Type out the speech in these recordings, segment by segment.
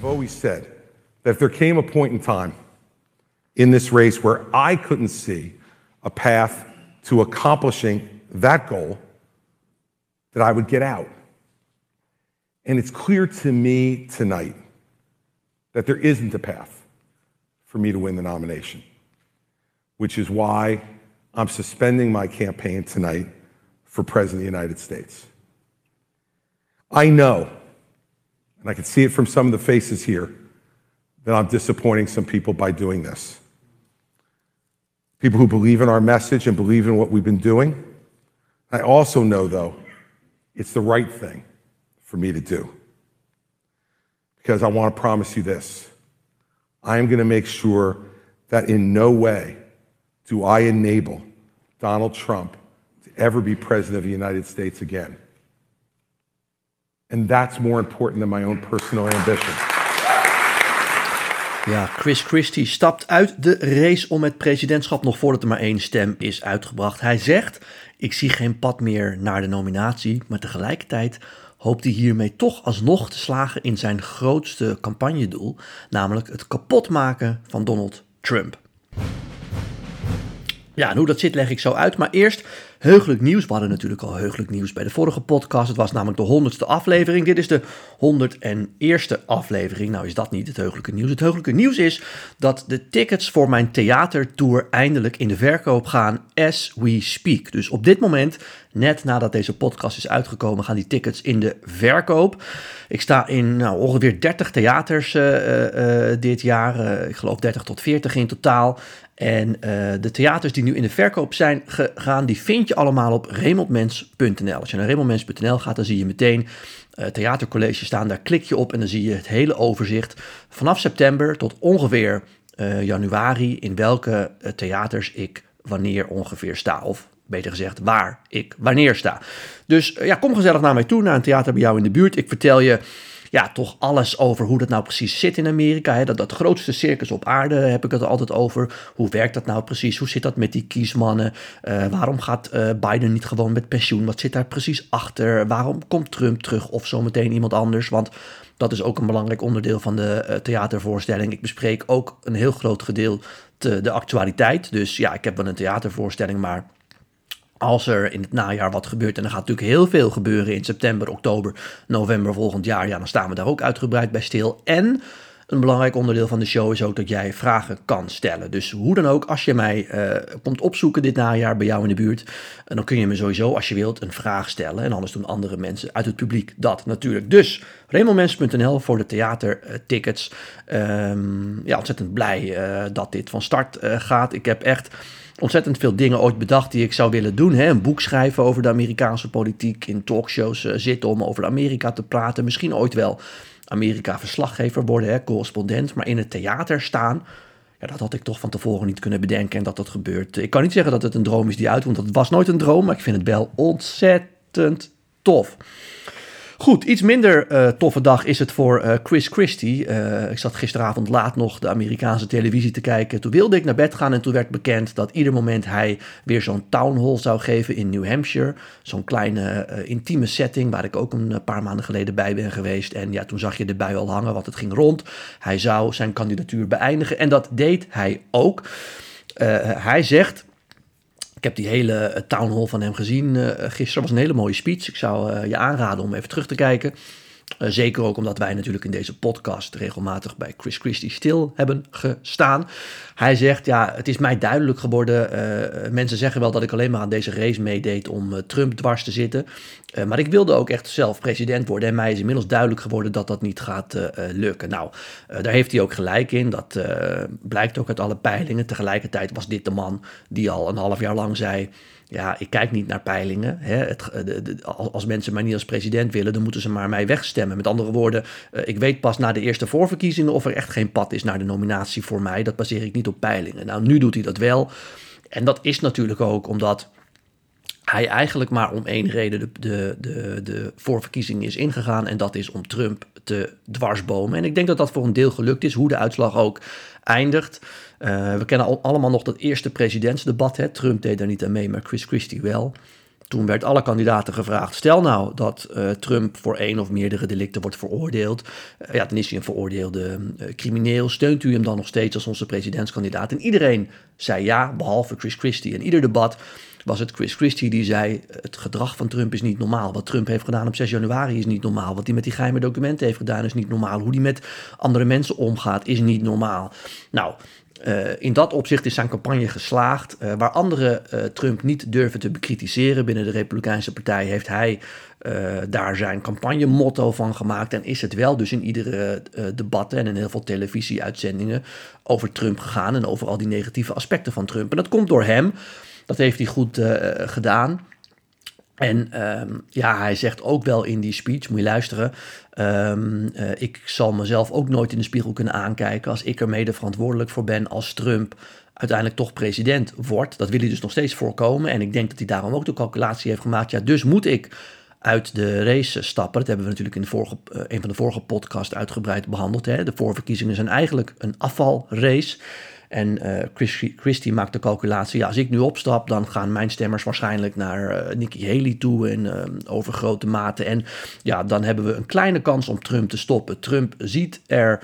I've always said that if there came a point in time in this race where I couldn't see a path to accomplishing that goal, that I would get out. And it's clear to me tonight that there isn't a path for me to win the nomination, which is why I'm suspending my campaign tonight for President of the United States. I know, and I can see it from some of the faces here, that I'm disappointing some people by doing this. People who believe in our message and believe in what we've been doing. I also know, though, it's the right thing for me to do. Because I want to promise you this I am going to make sure that in no way do I enable Donald Trump to ever be president of the United States again. And that's more important than my own personal ambition. Ja, Chris Christie stapt uit de race om het presidentschap nog voordat er maar één stem is uitgebracht. Hij zegt: Ik zie geen pad meer naar de nominatie, maar tegelijkertijd hoopt hij hiermee toch alsnog te slagen in zijn grootste campagnedoel, namelijk het kapotmaken van Donald Trump. Ja, en hoe dat zit leg ik zo uit. Maar eerst heugelijk nieuws. We hadden natuurlijk al heugelijk nieuws bij de vorige podcast. Het was namelijk de honderdste aflevering. Dit is de 101ste aflevering. Nou is dat niet het heugelijke nieuws. Het heugelijke nieuws is dat de tickets voor mijn theatertour eindelijk in de verkoop gaan as we speak. Dus op dit moment, net nadat deze podcast is uitgekomen, gaan die tickets in de verkoop. Ik sta in nou, ongeveer 30 theaters uh, uh, dit jaar. ik geloof 30 tot 40 in totaal. En uh, de theaters die nu in de verkoop zijn gegaan, die vind je allemaal op remontmens.nl. Als je naar remontmens.nl gaat, dan zie je meteen uh, theatercollege staan. Daar klik je op en dan zie je het hele overzicht vanaf september tot ongeveer uh, januari in welke theaters ik wanneer ongeveer sta. Of beter gezegd, waar ik wanneer sta. Dus ja, kom gezellig naar mij toe, naar een theater bij jou in de buurt. Ik vertel je ja, toch alles over hoe dat nou precies zit in Amerika. Hè? Dat, dat grootste circus op aarde heb ik het altijd over. Hoe werkt dat nou precies? Hoe zit dat met die kiesmannen? Uh, waarom gaat uh, Biden niet gewoon met pensioen? Wat zit daar precies achter? Waarom komt Trump terug of zometeen iemand anders? Want dat is ook een belangrijk onderdeel van de uh, theatervoorstelling. Ik bespreek ook een heel groot gedeelte de actualiteit. Dus ja, ik heb wel een theatervoorstelling, maar als er in het najaar wat gebeurt, en er gaat natuurlijk heel veel gebeuren in september, oktober, november volgend jaar, ja, dan staan we daar ook uitgebreid bij stil. En een belangrijk onderdeel van de show is ook dat jij vragen kan stellen. Dus hoe dan ook, als je mij uh, komt opzoeken dit najaar bij jou in de buurt, uh, dan kun je me sowieso, als je wilt, een vraag stellen. En anders doen andere mensen uit het publiek dat natuurlijk. Dus remelmens.nl voor de theatertickets. Um, ja, ontzettend blij eh, dat dit van start gaat. Ik heb echt ontzettend veel dingen ooit bedacht die ik zou willen doen. Hè? Een boek schrijven over de Amerikaanse politiek, in talkshows uh, zitten om over Amerika te praten. Misschien ooit wel Amerika-verslaggever worden, hè? correspondent. Maar in het theater staan, ja, dat had ik toch van tevoren niet kunnen bedenken en dat dat gebeurt. Ik kan niet zeggen dat het een droom is die uit, want dat was nooit een droom. Maar ik vind het wel ontzettend tof. Goed, iets minder uh, toffe dag is het voor uh, Chris Christie. Uh, ik zat gisteravond laat nog de Amerikaanse televisie te kijken. Toen wilde ik naar bed gaan en toen werd bekend dat ieder moment hij weer zo'n town hall zou geven in New Hampshire. Zo'n kleine intieme setting waar ik ook een paar maanden geleden bij ben geweest. En ja, toen zag je de bui al hangen, want het ging rond. Hij zou zijn kandidatuur beëindigen en dat deed hij ook. hij zegt ik heb die hele eh, town hall van hem gezien uh, gisteren. was een hele mooie speech. Ik zou uh, je aanraden om even terug te kijken. Uh, zeker ook omdat wij natuurlijk in deze podcast regelmatig bij Chris Christie stil hebben gestaan. Hij zegt, ja, het is mij duidelijk geworden. Uh, mensen zeggen wel dat ik alleen maar aan deze race meedeed om uh, Trump dwars te zitten. maar ik wilde ook echt zelf president worden. En mij is inmiddels duidelijk geworden dat dat niet gaat lukken. Nou, daar heeft hij ook gelijk in. Dat blijkt ook uit alle peilingen. Tegelijkertijd was dit de man die al een half jaar lang zei ja, ik kijk niet naar peilingen. Hè. Het, als mensen mij niet als president willen, dan moeten ze maar mij wegstemmen. Met andere woorden, uh, ik weet pas na de eerste voorverkiezingen of er echt geen pad is naar de nominatie voor mij. Dat baseer ik niet op peilingen. Nou, nu doet hij dat wel. En dat is natuurlijk ook omdat hij eigenlijk maar om één reden de, de, de, de voorverkiezingen is ingegaan. En dat is om Trump dwarsbomen. En ik denk dat dat voor een deel gelukt is, hoe de uitslag ook eindigt. Uh, we kennen al, allemaal nog dat eerste presidentsdebat. Hè. Trump deed daar niet aan mee, maar Chris Christie wel. Toen werd alle kandidaten gevraagd: stel nou dat uh, Trump voor één of meerdere delicten wordt veroordeeld. Uh, ja, dan is hij een veroordeelde crimineel. Steunt u hem dan nog steeds als onze presidentskandidaat? En iedereen zei ja, behalve Chris Christie. In ieder debat was het Chris Christie die zei: het gedrag van Trump is niet normaal. Wat Trump heeft gedaan op 6 januari is niet normaal. Wat hij met die geheime documenten heeft gedaan is niet normaal. Hoe hij met andere mensen omgaat is niet normaal. Nou. Uh, in dat opzicht is zijn campagne geslaagd. Uh, waar anderen uh, Trump niet durven te bekritiseren binnen de Republikeinse Partij, heeft hij daar zijn campagnemotto van gemaakt. En is het wel dus in iedere debat en in heel veel televisieuitzendingen over Trump gegaan en over al die negatieve aspecten van Trump. En dat komt door hem. Dat heeft hij goed uh, gedaan. En um, ja, hij zegt ook wel in die speech, moet je luisteren. Um, uh, ik zal mezelf ook nooit in de spiegel kunnen aankijken als ik er mede verantwoordelijk voor ben als Trump uiteindelijk toch president wordt. Dat wil hij dus nog steeds voorkomen. En ik denk dat hij daarom ook de calculatie heeft gemaakt. Ja, dus moet ik uit de race stappen. Dat hebben we natuurlijk in de vorige, uh, een van de vorige podcasts uitgebreid behandeld. Hè. De voorverkiezingen zijn eigenlijk een afvalrace. En Chris, Christie maakt de calculatie, ja, als ik nu opstap, dan gaan mijn stemmers waarschijnlijk naar uh, Nikki Haley toe en uh, over grote mate. En ja, dan hebben we een kleine kans om Trump te stoppen. Trump ziet er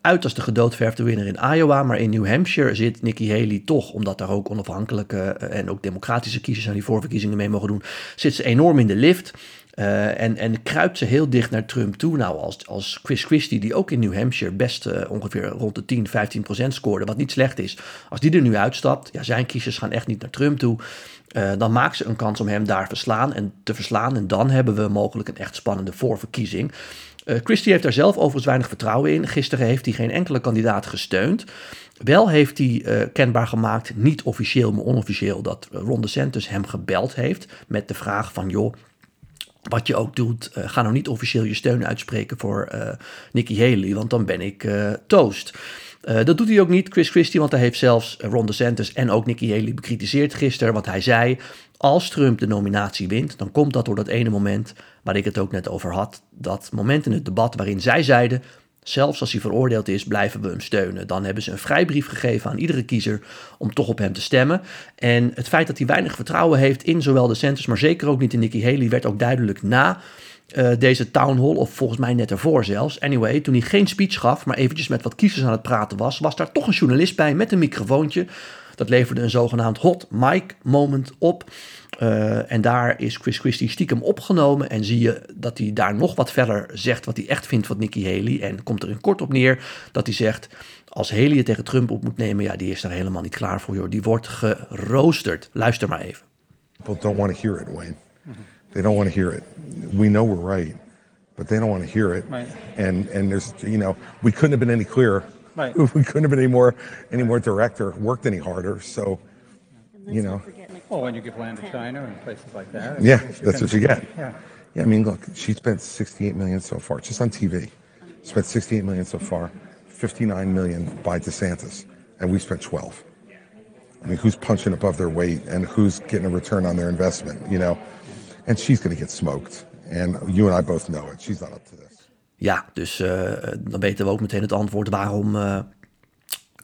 uit als de gedoodverfde winnaar in Iowa, maar in New Hampshire zit Nikki Haley toch, omdat daar ook onafhankelijke en ook democratische kiezers aan die voorverkiezingen mee mogen doen, zit ze enorm in de lift. Uh, en, en kruipt ze heel dicht naar Trump toe. Nou, als, als Chris Christie, die ook in New Hampshire best uh, ongeveer rond de 10, 15 procent scoorde, wat niet slecht is. Als die er nu uitstapt, ja, zijn kiezers gaan echt niet naar Trump toe. Uh, dan maakt ze een kans om hem daar verslaan en te verslaan. En dan hebben we mogelijk een echt spannende voorverkiezing. Christie heeft daar zelf overigens weinig vertrouwen in. Gisteren heeft hij geen enkele kandidaat gesteund. Wel heeft hij kenbaar gemaakt, niet officieel, maar onofficieel, dat Ron DeSantis hem gebeld heeft met de vraag van, joh, wat je ook doet, uh, ga nou niet officieel je steun uitspreken voor uh, Nikki Haley, want dan ben ik uh, toast. dat doet hij ook niet, Chris Christie, want hij heeft zelfs Ron DeSantis en ook Nikki Haley bekritiseerd gisteren. Want hij zei, als Trump de nominatie wint, dan komt dat door dat ene moment waar ik het ook net over had. Dat moment in het debat waarin zij zeiden, Zelfs als hij veroordeeld is, blijven we hem steunen. Dan hebben ze een vrijbrief gegeven aan iedere kiezer om toch op hem te stemmen. En het feit dat hij weinig vertrouwen heeft in zowel de Centers, maar zeker ook niet in Nikki Haley, werd ook duidelijk na uh, deze town hall, of volgens mij net ervoor zelfs. Anyway, toen hij geen speech gaf, maar eventjes met wat kiezers aan het praten was, was daar toch een journalist bij met een microfoontje. Dat leverde een zogenaamd hot mic moment op. Uh, en daar is Chris Christie stiekem opgenomen. En zie je dat hij daar nog wat verder zegt wat hij echt vindt van Nikki Haley. En komt er in kort op neer dat hij zegt. Als Haley het tegen Trump op moet nemen, ja, die is daar helemaal niet klaar voor, joh. Die wordt geroosterd. Luister maar even. People don't want to hear it, Wayne. They don't want to hear it. We know we're right, but they don't want to hear it. Right. And and there's you know we couldn't have been any clearer. Right. We couldn't have been any more any more direct or worked any harder. So, you know. Well, when you give land to China and places like that. Yeah, that's what you get. Yeah. Yeah, I mean, look, she spent 68 million so far, just on TV. Spent 68 million so far, 59 million by DeSantis, and we spent 12. I mean, who's punching above their weight and who's getting a return on their investment, you know? And she's going to get smoked. And you and I both know it. She's not up to this. Ja, dus uh, dan weten we ook meteen het antwoord waarom uh,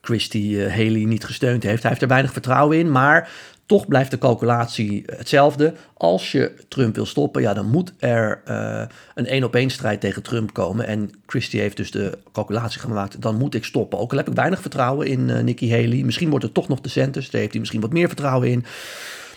Christie uh, Haley niet gesteund heeft. Hij heeft er weinig vertrouwen in, maar toch blijft de calculatie hetzelfde. Als je Trump wil stoppen, ja, dan moet er uh, een één-op-één strijd tegen Trump komen. En Christie heeft dus de calculatie gemaakt, dan moet ik stoppen. Ook al heb ik weinig vertrouwen in uh, Nikki Haley. Misschien wordt het toch nog de Centers, daar heeft hij misschien wat meer vertrouwen in.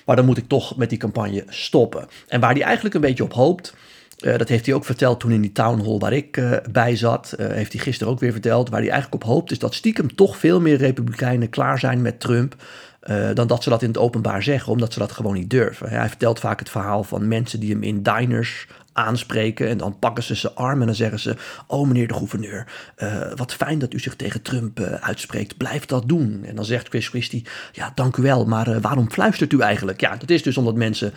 Maar dan moet ik toch met die campagne stoppen. En waar hij eigenlijk een beetje op hoopt... Uh, dat heeft hij ook verteld toen in die town hall waar ik uh, bij zat. Uh, heeft hij gisteren ook weer verteld. Waar hij eigenlijk op hoopt is dat stiekem toch veel meer Republikeinen klaar zijn met Trump. Dan dat ze dat in het openbaar zeggen, omdat ze dat gewoon niet durven. Hij vertelt vaak het verhaal van mensen die hem in diners aanspreken. En dan pakken ze zijn arm en dan zeggen ze: Oh, meneer de gouverneur, uh, wat fijn dat u zich tegen Trump uh, uitspreekt. Blijf dat doen. En dan zegt Chris Christie: Ja, dank u wel, maar waarom fluistert u eigenlijk? Ja, dat is dus omdat mensen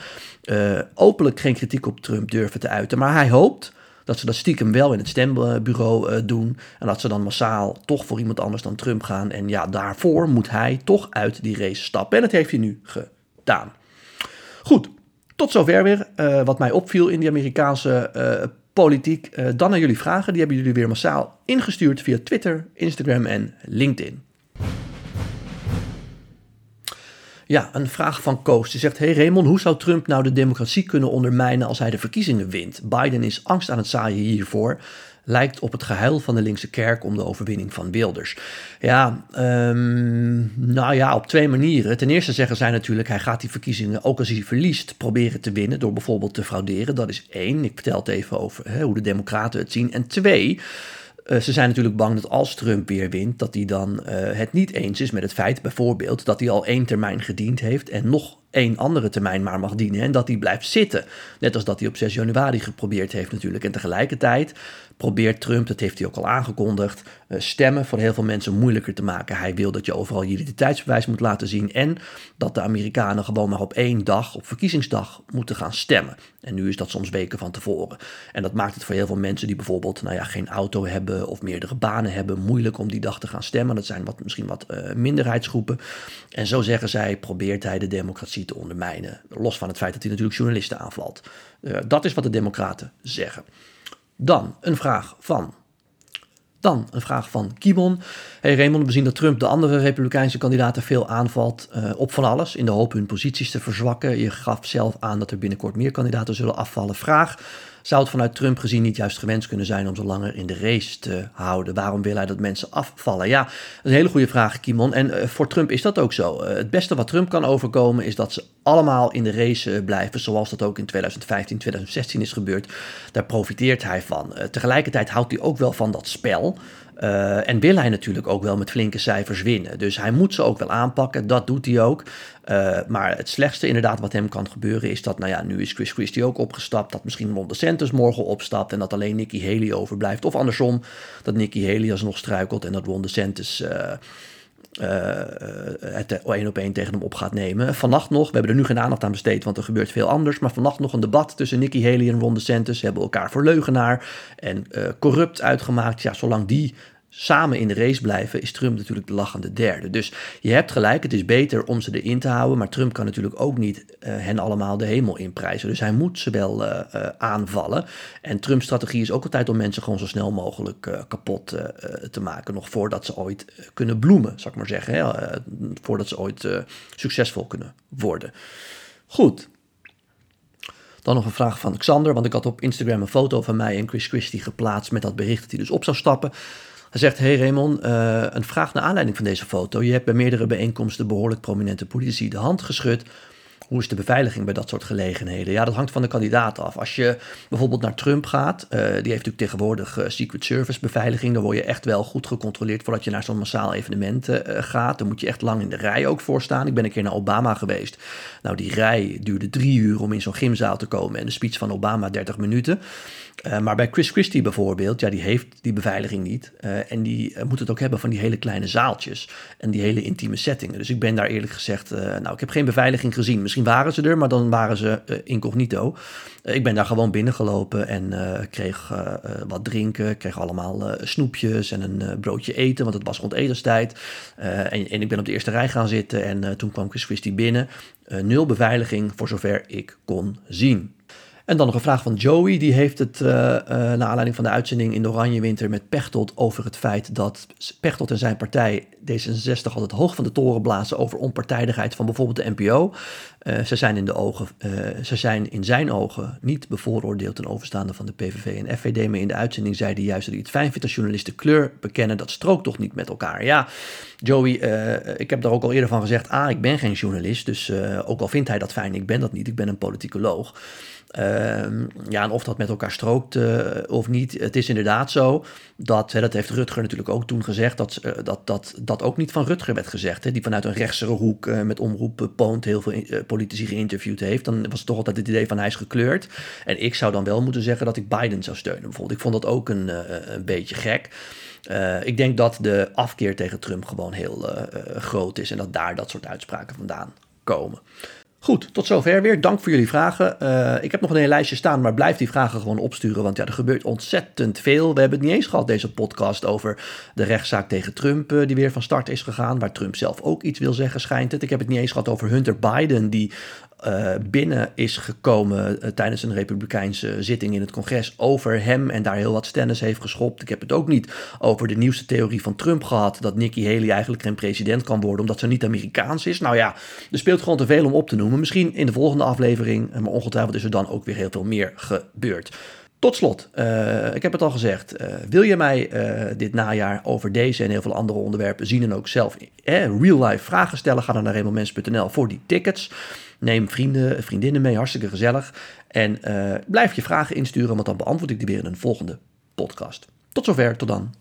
openlijk geen kritiek op Trump durven te uiten. Maar hij hoopt dat ze dat stiekem wel in het stembureau doen. En dat ze dan massaal toch voor iemand anders dan Trump gaan. En ja, daarvoor moet hij toch uit die race stappen. En dat heeft hij nu gedaan. Goed, tot zover weer uh, wat mij opviel in die Amerikaanse uh, politiek. dan naar jullie vragen. Die hebben jullie weer massaal ingestuurd via Twitter, Instagram en LinkedIn. Ja, een vraag van Koos. Die zegt: Hey Raymond, hoe zou Trump nou de democratie kunnen ondermijnen als hij de verkiezingen wint? Biden is angst aan het zaaien hiervoor. Lijkt op het gehuil van de linkse kerk om de overwinning van Wilders. Ja, um, nou ja, op twee manieren. Ten eerste zeggen zij natuurlijk: hij gaat die verkiezingen, ook als hij verliest, proberen te winnen. door bijvoorbeeld te frauderen. Dat is één. Ik vertel het even over hè, hoe de Democraten het zien. En twee. Uh, ze zijn natuurlijk bang dat als Trump weer wint, dat hij dan uh, het niet eens is met het feit bijvoorbeeld dat hij al één termijn gediend heeft en nog één andere termijn maar mag dienen en dat hij blijft zitten. Net als dat hij op 6 januari geprobeerd heeft natuurlijk. En tegelijkertijd probeert Trump, dat heeft hij ook al aangekondigd, eh, stemmen voor heel veel mensen moeilijker te maken. Hij wil dat je overal je identiteitsbewijs moet laten zien en dat de Amerikanen gewoon maar op één dag, op verkiezingsdag, moeten gaan stemmen. En nu is dat soms weken van tevoren. En dat maakt het voor heel veel mensen die bijvoorbeeld nou ja, geen auto hebben of meerdere banen hebben, moeilijk om die dag te gaan stemmen. Dat zijn wat, misschien wat uh, minderheidsgroepen. En zo zeggen zij, probeert hij de democratie te ondermijnen. Los van het feit dat hij natuurlijk journalisten aanvalt. Uh, dat is wat de democraten zeggen. Dan een vraag van. Dan een vraag van Kibon. Hey Raymond, we zien dat Trump de andere Republikeinse kandidaten veel aanvalt uh, op van alles. In de hoop hun posities te verzwakken. Je gaf zelf aan dat er binnenkort meer kandidaten zullen afvallen. Vraag. Zou het vanuit Trump gezien niet juist gewenst kunnen zijn om zo langer in de race te houden? Waarom wil hij dat mensen afvallen? Ja, dat is een hele goede vraag, Kimon. En uh, voor Trump is dat ook zo. Uh, het beste wat Trump kan overkomen is dat ze allemaal in de race uh, blijven, zoals dat ook in 2015, 2016 is gebeurd. Daar profiteert hij van. tegelijkertijd houdt hij ook wel van dat spel. Uh, en wil hij natuurlijk ook wel met flinke cijfers winnen. Dus hij moet ze ook wel aanpakken. Dat doet hij ook. Uh, maar het slechtste inderdaad wat hem kan gebeuren is dat, nou ja, nu is Chris Christie ook opgestapt. Dat misschien Ron DeSantis morgen opstapt en dat alleen Nikki Haley overblijft. Of andersom, dat Nikki Haley alsnog struikelt en dat Ron DeSantis... Uh, uh, het één op één tegen hem op gaat nemen. Vannacht nog, we hebben er nu geen aandacht aan besteed, want er gebeurt veel anders. Maar vannacht nog een debat tussen Nikki Haley en Ron DeSantis. Ze hebben elkaar voor leugenaar en corrupt uitgemaakt. Ja, zolang die samen in de race blijven, is Trump natuurlijk de lachende derde. Dus je hebt gelijk, het is beter om ze erin te houden. Maar Trump kan natuurlijk ook niet uh, hen allemaal de hemel inprijzen. Dus hij moet ze wel uh, uh, aanvallen. En Trumps strategie is ook altijd om mensen gewoon zo snel mogelijk kapot te maken. Nog voordat ze ooit kunnen bloemen, zal ik maar zeggen. Hè? voordat ze ooit succesvol kunnen worden. Goed. Dan nog een vraag van Xander, want ik had op Instagram een foto van mij en Chris Christie geplaatst met dat bericht dat hij dus op zou stappen. Hij zegt, hey Raymond, uh, een vraag naar aanleiding van deze foto. Je hebt bij meerdere bijeenkomsten behoorlijk prominente politici de hand geschud. Hoe is de beveiliging bij dat soort gelegenheden? Ja, dat hangt van de kandidaat af. Als je bijvoorbeeld naar Trump gaat, uh, die heeft natuurlijk tegenwoordig uh, Secret Service beveiliging. Dan word je echt wel goed gecontroleerd voordat je naar zo'n massaal evenement uh, gaat. Dan moet je echt lang in de rij ook voor staan. Ik ben een keer naar Obama geweest. Nou, die rij duurde drie uur om in zo'n gymzaal te komen. En de speech van Obama 30 minuten. Maar bij Chris Christie bijvoorbeeld, ja, die heeft die beveiliging niet. En die moet het ook hebben van die hele kleine zaaltjes. En die hele intieme settingen. Dus ik ben daar eerlijk gezegd, nou, ik heb geen beveiliging gezien. Misschien waren ze er, maar dan waren ze incognito. ik ben daar gewoon binnengelopen en kreeg wat drinken. Kreeg allemaal snoepjes en een broodje eten, want het was rond etenstijd. En, en, ik ben op de eerste rij gaan zitten en toen kwam Chris binnen. nul beveiliging, voor zover ik kon zien. En dan nog een vraag van Joey. Die heeft het, uh, naar aanleiding van de uitzending in de Oranje Winter met Pechtold over het feit dat Pechtold en zijn partij D66 altijd hoog van de toren blazen over onpartijdigheid van bijvoorbeeld de NPO. Uh, ze, zijn in de ogen, ze zijn in zijn ogen niet bevooroordeeld ten overstaande van de PVV en FVD. Maar in de uitzending zei hij juist dat het fijn vindt als journalisten kleur bekennen. Dat strookt toch niet met elkaar. Ja, Joey, ik heb daar ook al eerder van gezegd. Ah, ik ben geen journalist, dus ook al vindt hij dat fijn, ik ben dat niet. Ik ben een politicoloog. Uh, ja, en of dat met elkaar strookt of niet. Het is inderdaad zo dat, dat heeft Rutger natuurlijk ook toen gezegd, dat, dat, dat dat ook niet van Rutger werd gezegd. Hè, die vanuit een rechtsere hoek met omroep Poont heel veel politici geïnterviewd heeft. Dan was het toch altijd het idee van hij is gekleurd. En ik zou dan wel moeten zeggen dat ik Biden zou steunen bijvoorbeeld. Ik vond dat ook een, een beetje gek. ik denk dat de afkeer tegen Trump gewoon heel groot is en dat daar dat soort uitspraken vandaan komen. Goed, tot zover weer. Dank voor jullie vragen. Uh, ik heb nog een hele lijstje staan, maar blijf die vragen gewoon opsturen, want ja, er gebeurt ontzettend veel. We hebben het niet eens gehad, deze podcast, over de rechtszaak tegen Trump, uh, die weer van start is gegaan, waar Trump zelf ook iets wil zeggen, schijnt het. Ik heb het niet eens gehad over Hunter Biden, die uh, binnen is gekomen uh, tijdens een republikeinse zitting in het congres over hem en daar heel wat stennis heeft geschopt. Ik heb het ook niet over de nieuwste theorie van Trump gehad dat Nikki Haley eigenlijk geen president kan worden omdat ze niet Amerikaans is. Nou ja, er speelt gewoon te veel om op te noemen. Misschien in de volgende aflevering, maar ongetwijfeld is er dan ook weer heel veel meer gebeurd. Tot slot, ik heb het al gezegd. Wil je mij dit najaar over deze en heel veel andere onderwerpen zien en ook zelf real life vragen stellen? Ga dan naar remelmens.nl voor die tickets. Neem vrienden, vriendinnen mee, hartstikke gezellig. En blijf je vragen insturen, want dan beantwoord ik die weer in een volgende podcast. Tot zover, tot dan.